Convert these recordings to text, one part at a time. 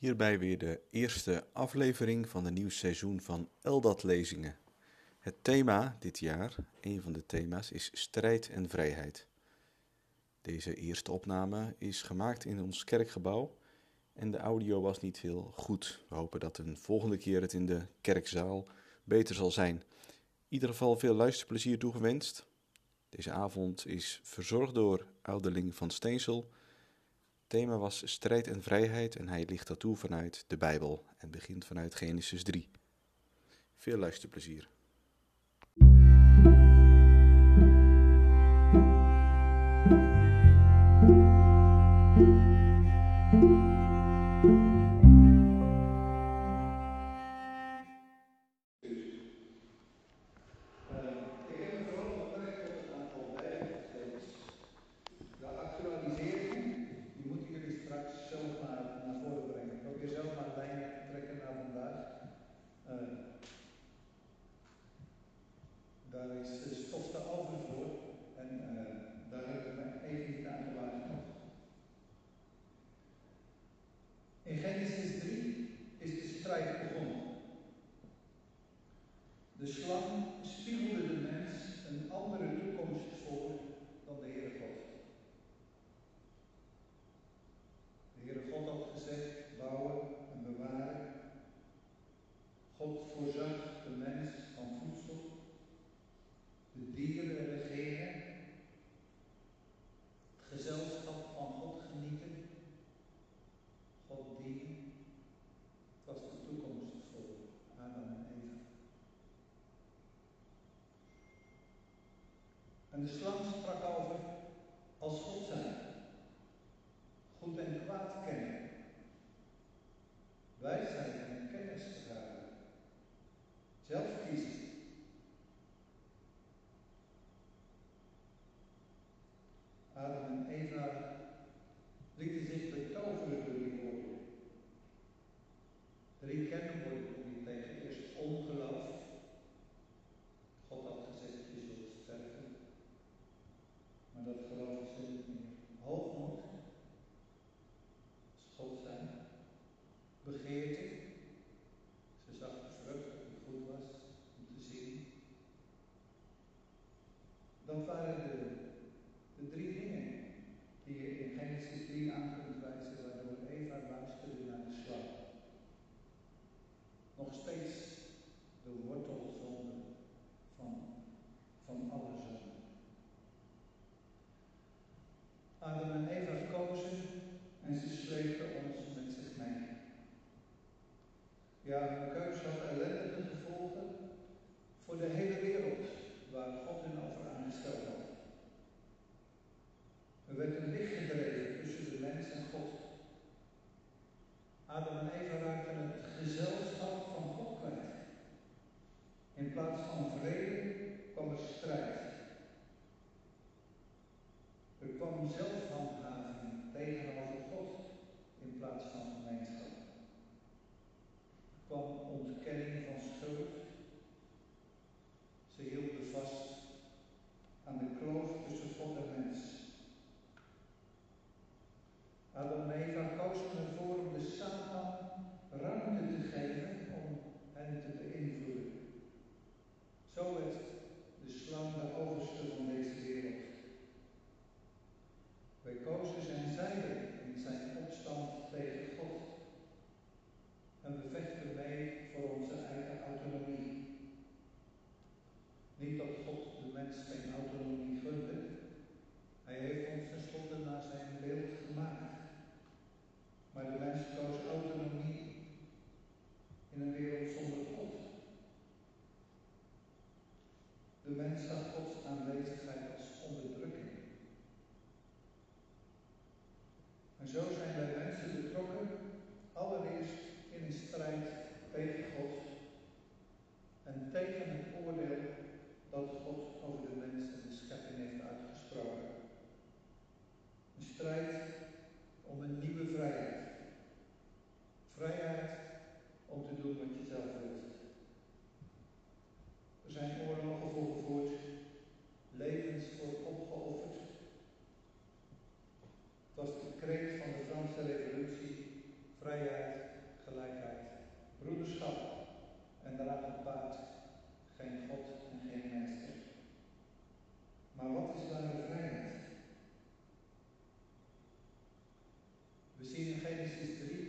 Hierbij weer de eerste aflevering van de nieuw seizoen van Eldat Lezingen. Het thema dit jaar, een van de thema's, is strijd en vrijheid. Deze eerste opname is gemaakt in ons kerkgebouw en de audio was niet heel goed. We hopen dat een volgende keer het in de kerkzaal beter zal zijn. In ieder geval veel luisterplezier toegewenst. Deze avond is verzorgd door Ouderling van Steensel thema was strijd en vrijheid en hij ligt dat toe vanuit de Bijbel en begint vanuit Genesis 3. Veel luisterplezier. created somit die Schlange aufgestellt is the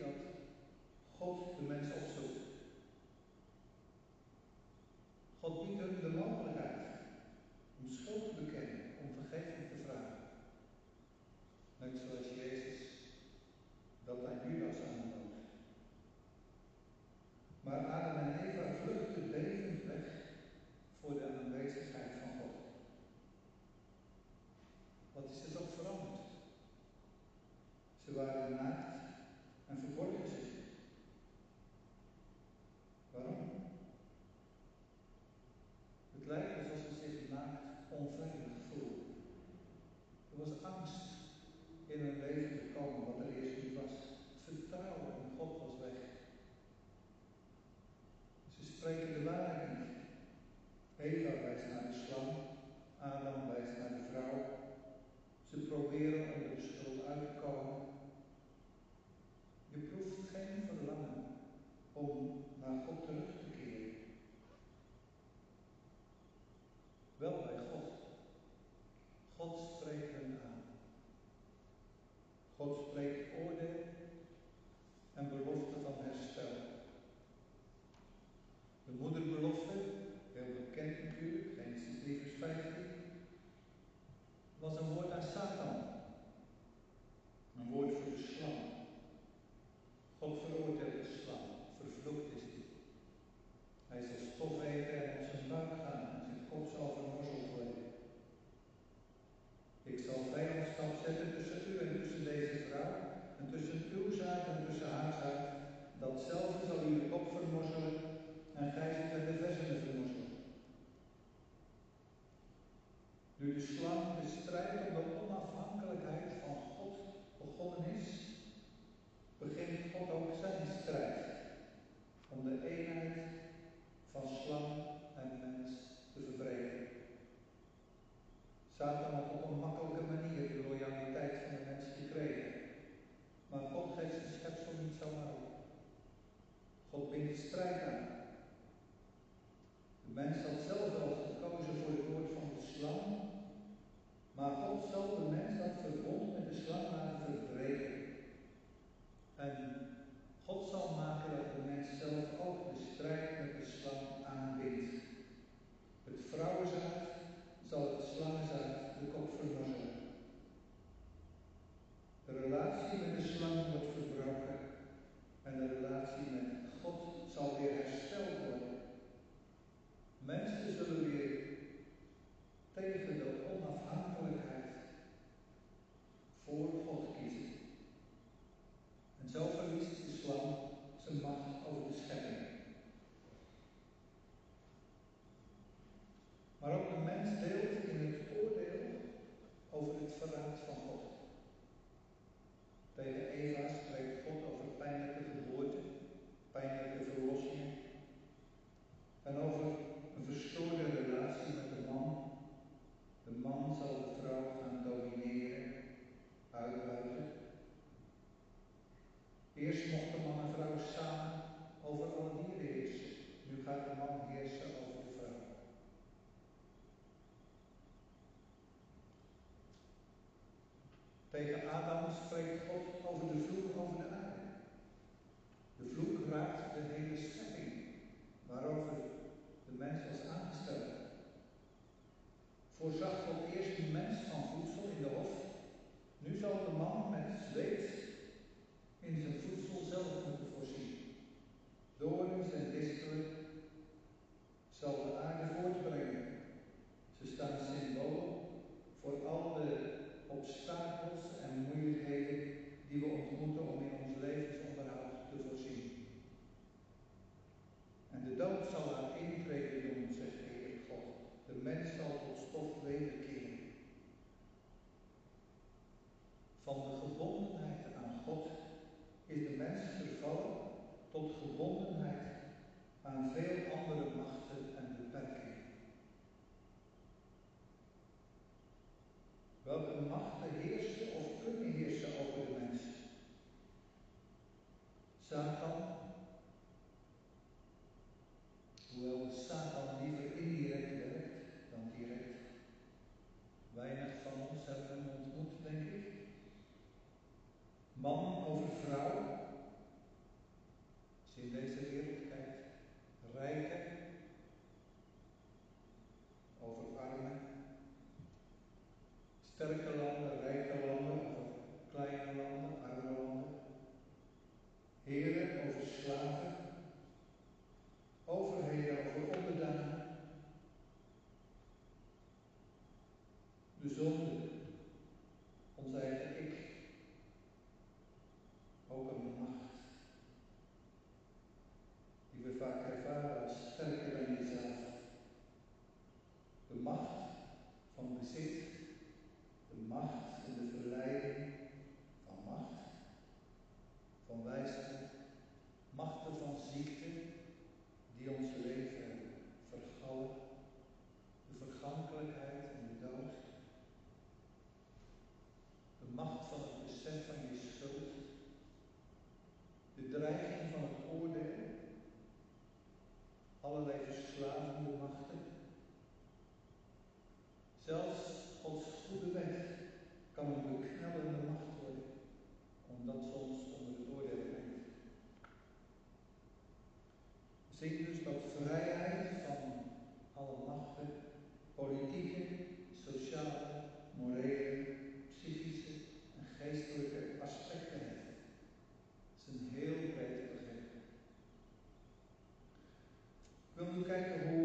Tegen Adam spreekt Jonathan. Ik wil nu kijken hoe het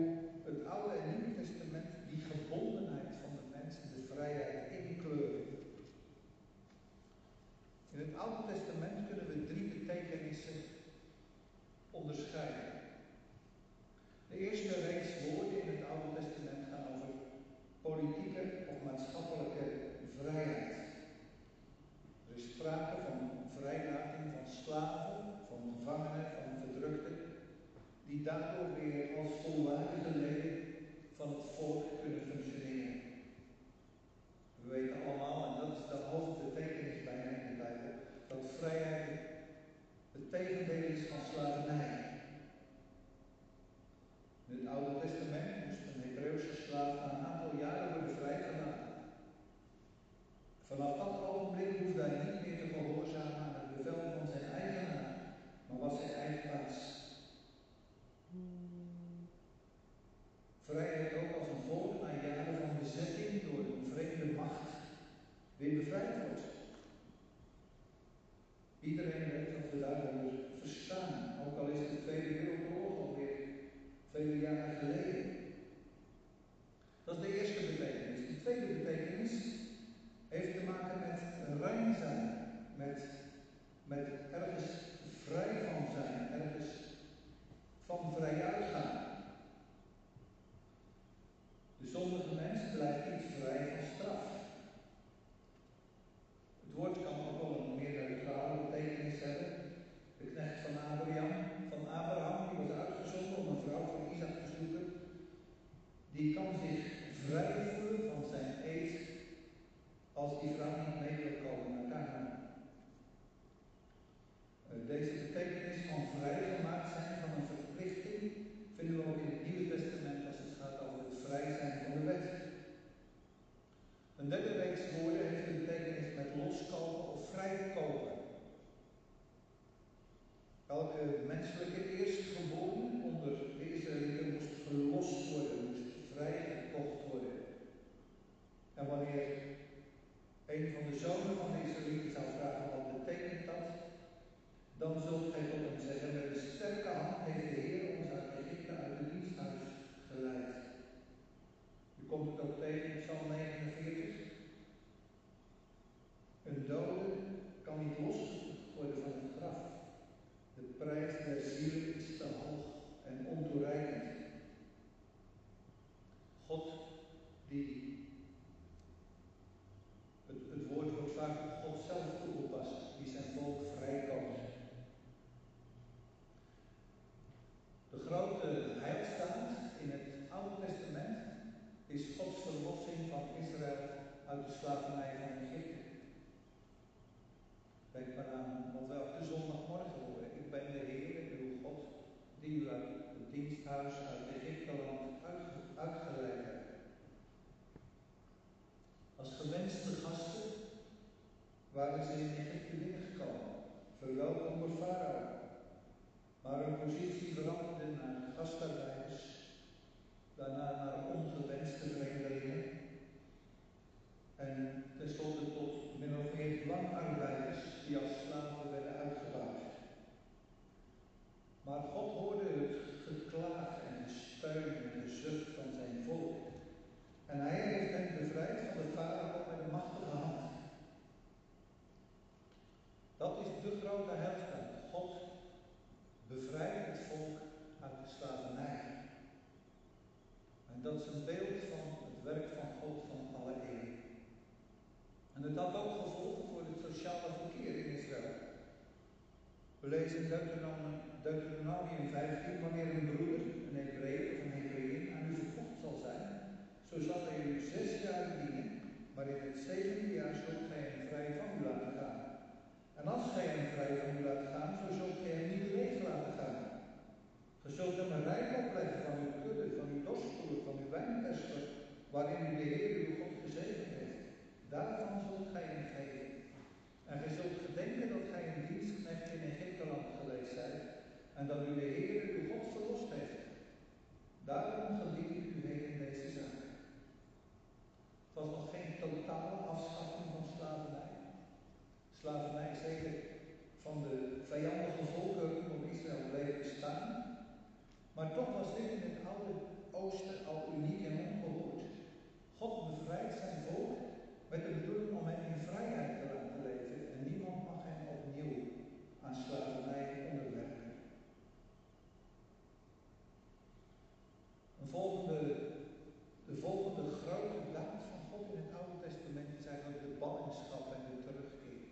grote daad van God in het Oude Testament zijn ook de ballingschap en de terugkeer.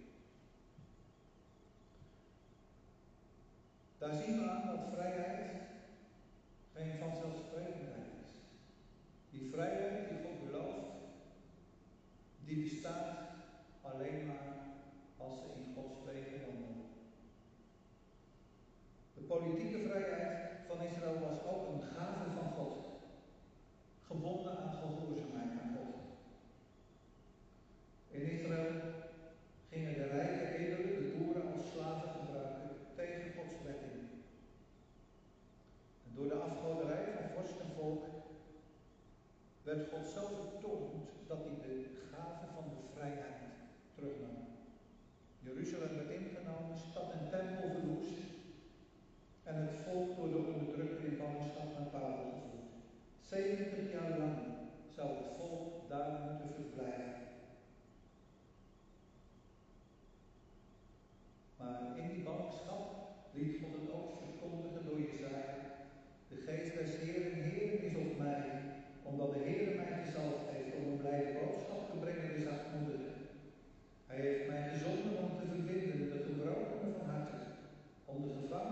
Daar zien we aan dat vrijheid geen vanzelfsprekendheid is. Die vrijheid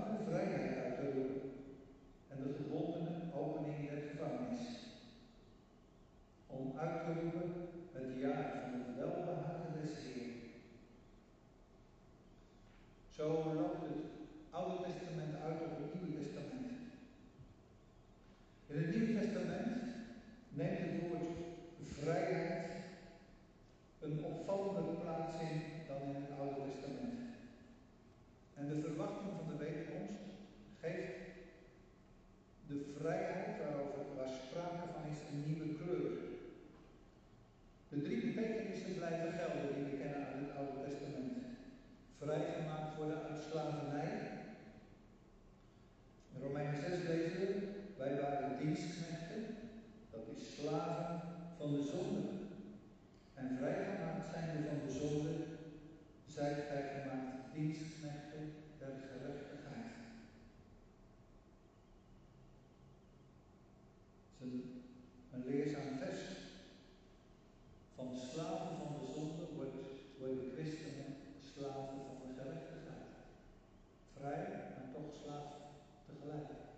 Israele black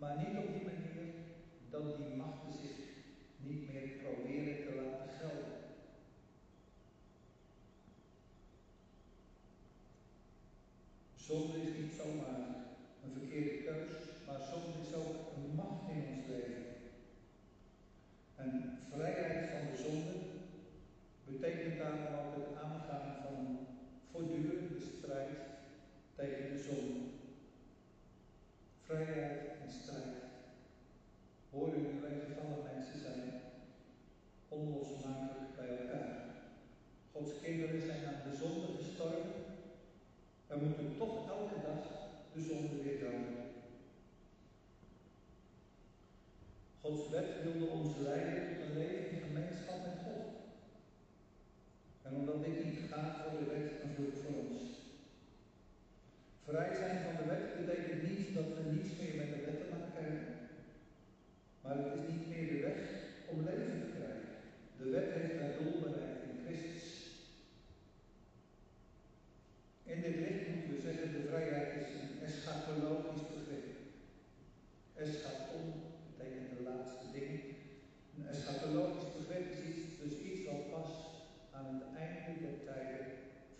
Maar niet op die manier dat die machten zich niet meer proberen te laten gelden. Zonde is niet zomaar een verkeerde keus, maar zonde is ook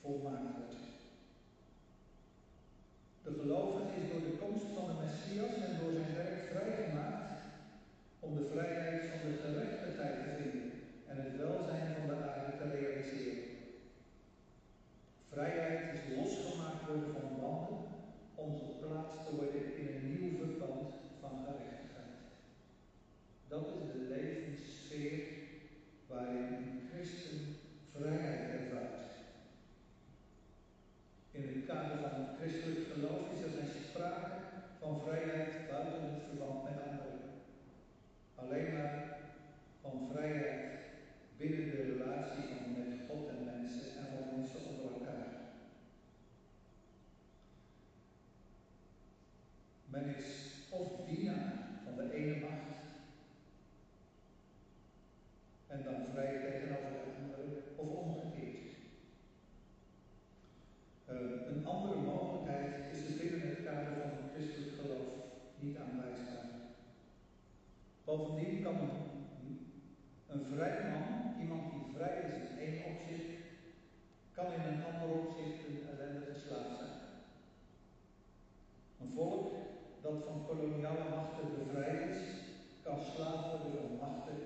volmaakt. De gelovige is door de komst van de Messias en door zijn werk vrijgemaakt om de vrijheid van de gerechtigheid te vinden en het welzijn van de aarde te realiseren. Vrijheid is losgemaakt worden van kan in een ander opzicht een ellendige slaaf zijn. Een volk dat van koloniale machten bevrijd is, kan slaaf worden van machten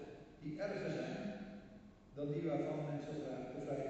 die erger zijn dan die waarvan mensen zo graag bevrijd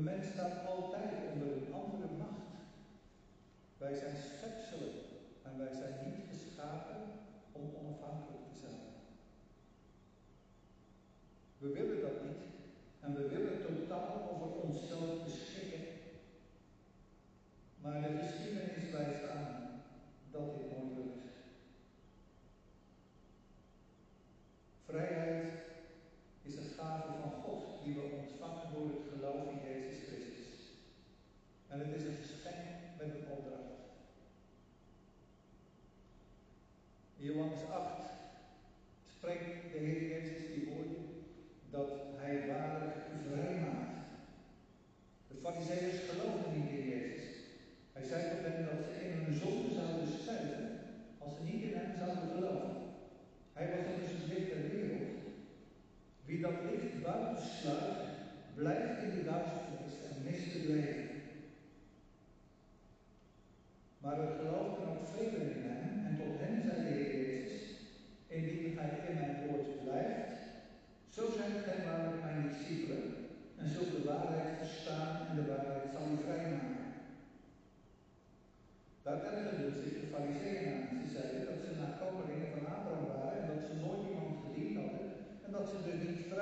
Een mens staat altijd onder een andere macht. Wij zijn schepselen en wij zijn niet geschapen om onafhankelijk te zijn. We willen dat niet en we willen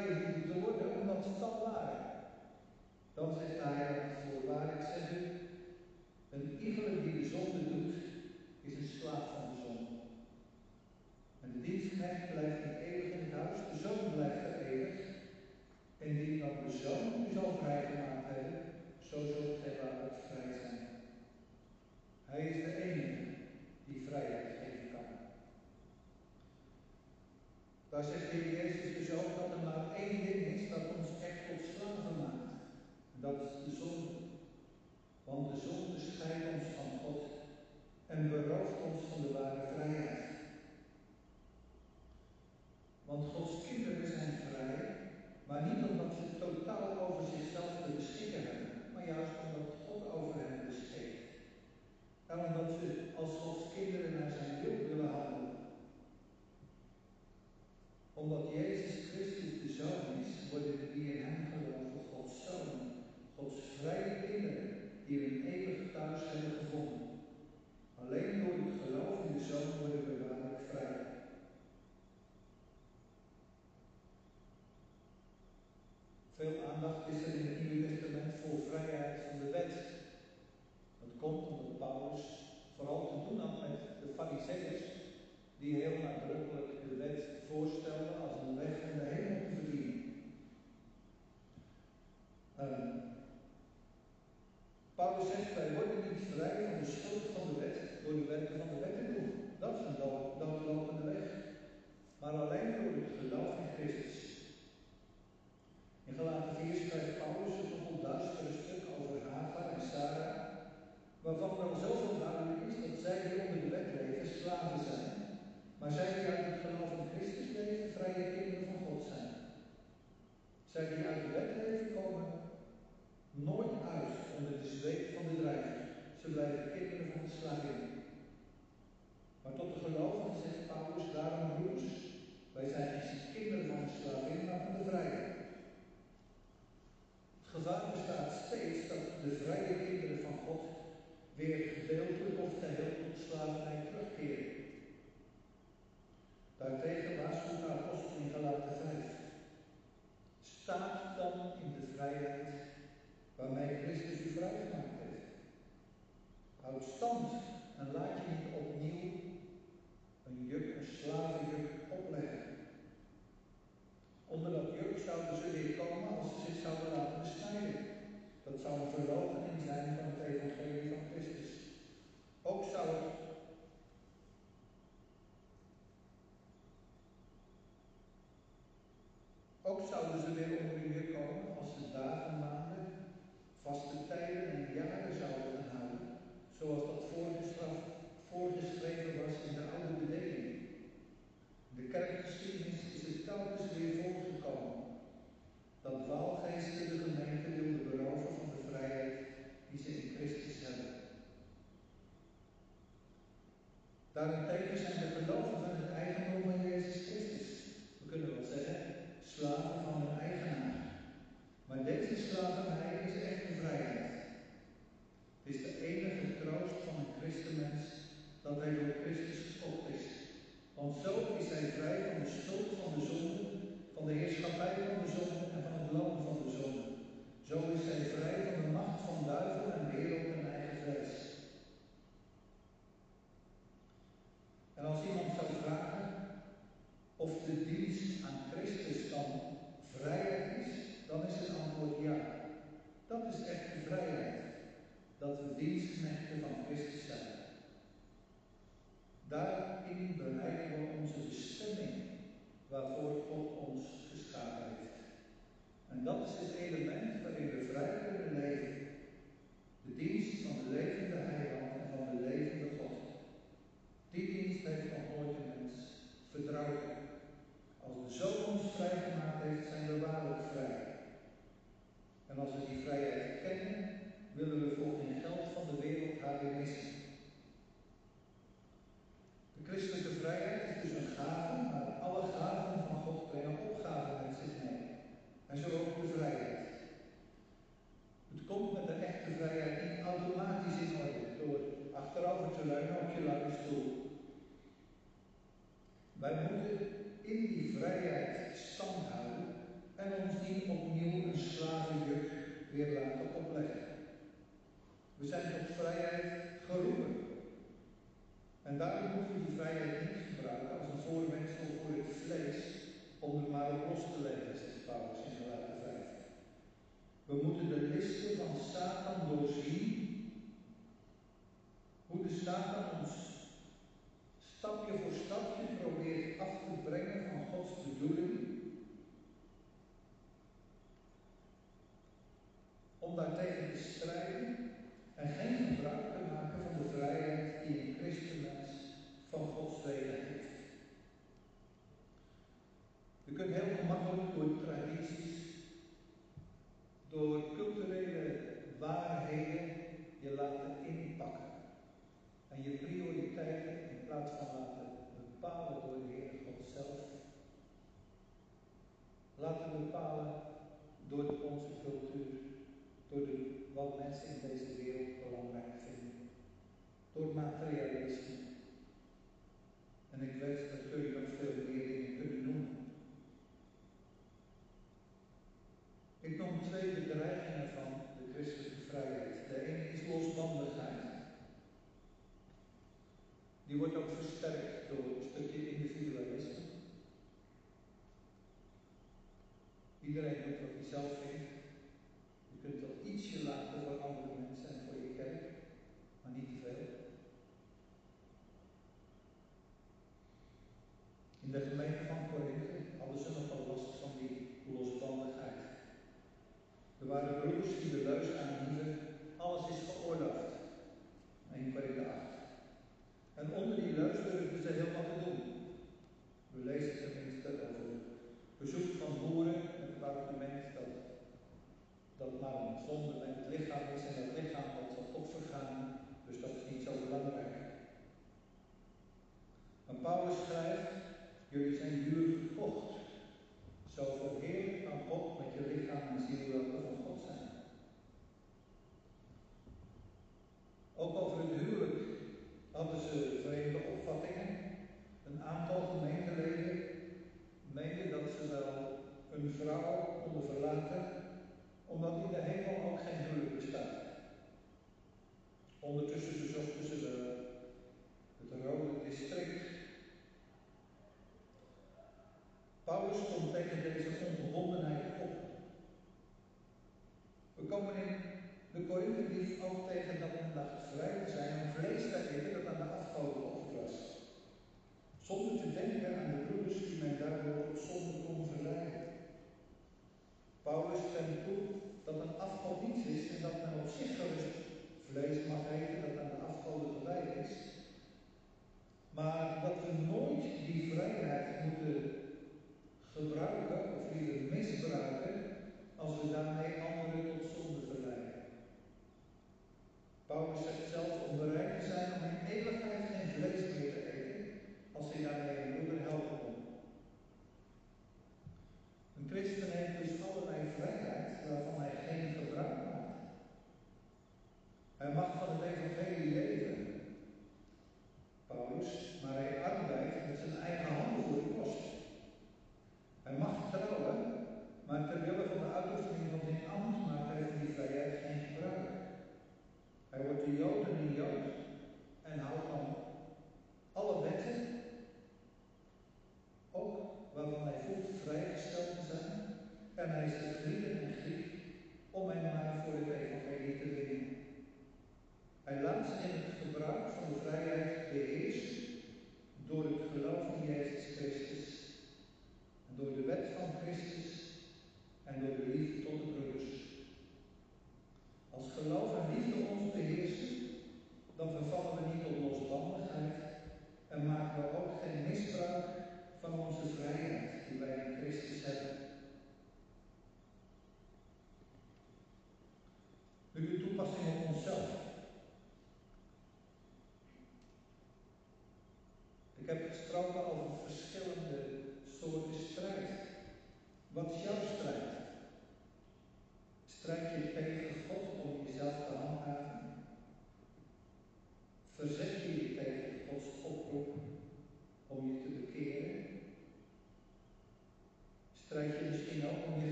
te worden omdat de onafstand waren. dan zegt hij, voorwaar ik zeg u, een ieder die de zonde doet, is een slaaf van de zonde. En de dienstknecht blijft eeuwig in het huis, de zoon blijft er eeuwig. En die dat de zoon zal krijgen. Maar zegt de Heer Jezus dezelfde vrijgemaakt heeft. Houd stand en laat je niet En daarom hoef je die vrijheid niet te gebruiken als een voorwendsel voor het vlees om er maar op los te leven, zegt Paulus in Galaten 5. We moeten de listen van Satan doorzien. Hoe de Satan Iedereen heeft wat hij zelf vindt. Je kunt dat ietsje laten voor anderen komen in de Korinthebrief ook tegen dat men dacht vrij te zijn om vlees te eten dat aan de afgoden offer was. Zonder te denken aan de broeders die men daardoor op zonde kon verleiden. Paulus stemt toe dat een afval niets is en dat men op zich gerust vlees mag eten dat aan de afgoden gelijk is. Maar dat we nooit die vrijheid moeten gebruiken of liever misbruiken als we daarmee anders. Paulus zegt zelf onder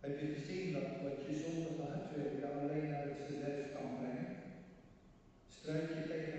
Heb je gezien dat wat je zonder van het je alleen naar het verzet kan brengen? Struik je tegen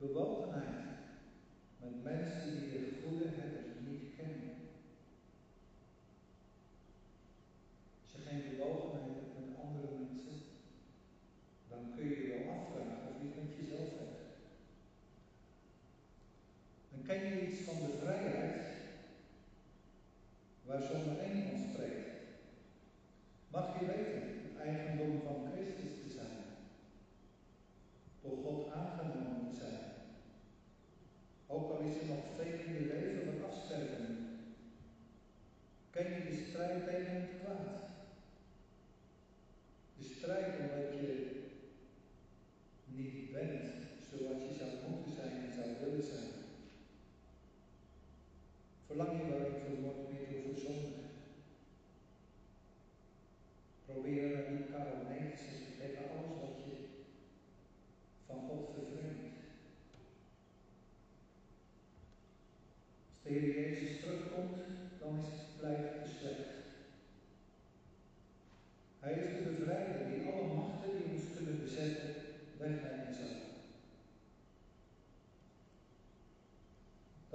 bewogenheid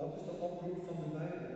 Dat is de oproep van de Bijbel.